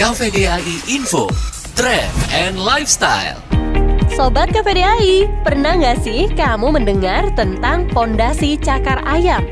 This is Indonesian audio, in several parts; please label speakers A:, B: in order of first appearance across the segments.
A: KVDAI Info, Trend and Lifestyle.
B: Sobat KVDAI, pernah nggak sih kamu mendengar tentang pondasi cakar ayam?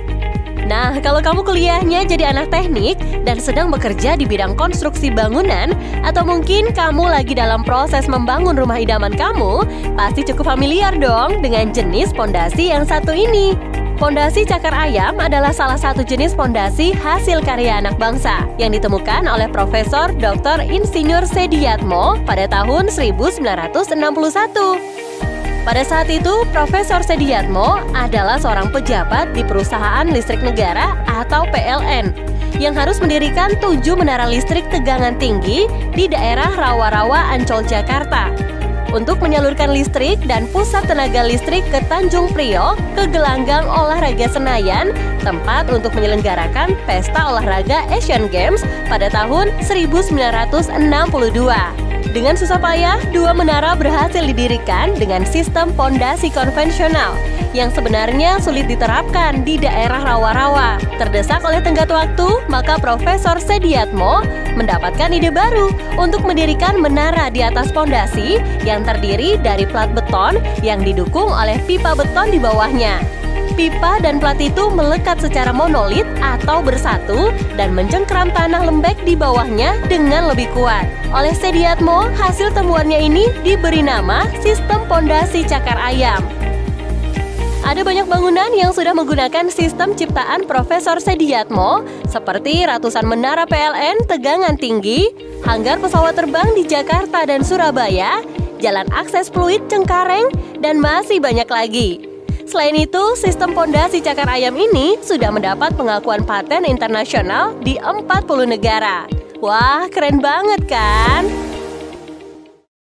B: Nah, kalau kamu kuliahnya jadi anak teknik dan sedang bekerja di bidang konstruksi bangunan, atau mungkin kamu lagi dalam proses membangun rumah idaman kamu, pasti cukup familiar dong dengan jenis pondasi yang satu ini. Pondasi cakar ayam adalah salah satu jenis pondasi hasil karya anak bangsa yang ditemukan oleh Profesor Dr. Insinyur Sediatmo pada tahun 1961. Pada saat itu, Profesor Sediatmo adalah seorang pejabat di perusahaan listrik negara atau PLN yang harus mendirikan tujuh menara listrik tegangan tinggi di daerah Rawa-Rawa Ancol, Jakarta untuk menyalurkan listrik dan pusat tenaga listrik ke Tanjung Priok ke gelanggang olahraga Senayan, tempat untuk menyelenggarakan pesta olahraga Asian Games pada tahun 1962. Dengan susah payah, dua menara berhasil didirikan dengan sistem pondasi konvensional yang sebenarnya sulit diterapkan di daerah rawa-rawa. Terdesak oleh tenggat waktu, maka Profesor Sediatmo mendapatkan ide baru untuk mendirikan menara di atas pondasi yang terdiri dari plat beton yang didukung oleh pipa beton di bawahnya pipa dan plat itu melekat secara monolit atau bersatu dan mencengkram tanah lembek di bawahnya dengan lebih kuat. Oleh Sediatmo, hasil temuannya ini diberi nama sistem pondasi cakar ayam. Ada banyak bangunan yang sudah menggunakan sistem ciptaan Profesor Sediatmo, seperti ratusan menara PLN tegangan tinggi, hanggar pesawat terbang di Jakarta dan Surabaya, jalan akses fluid Cengkareng, dan masih banyak lagi. Selain itu, sistem pondasi cakar ayam ini sudah mendapat pengakuan paten internasional di 40 negara. Wah, keren banget kan?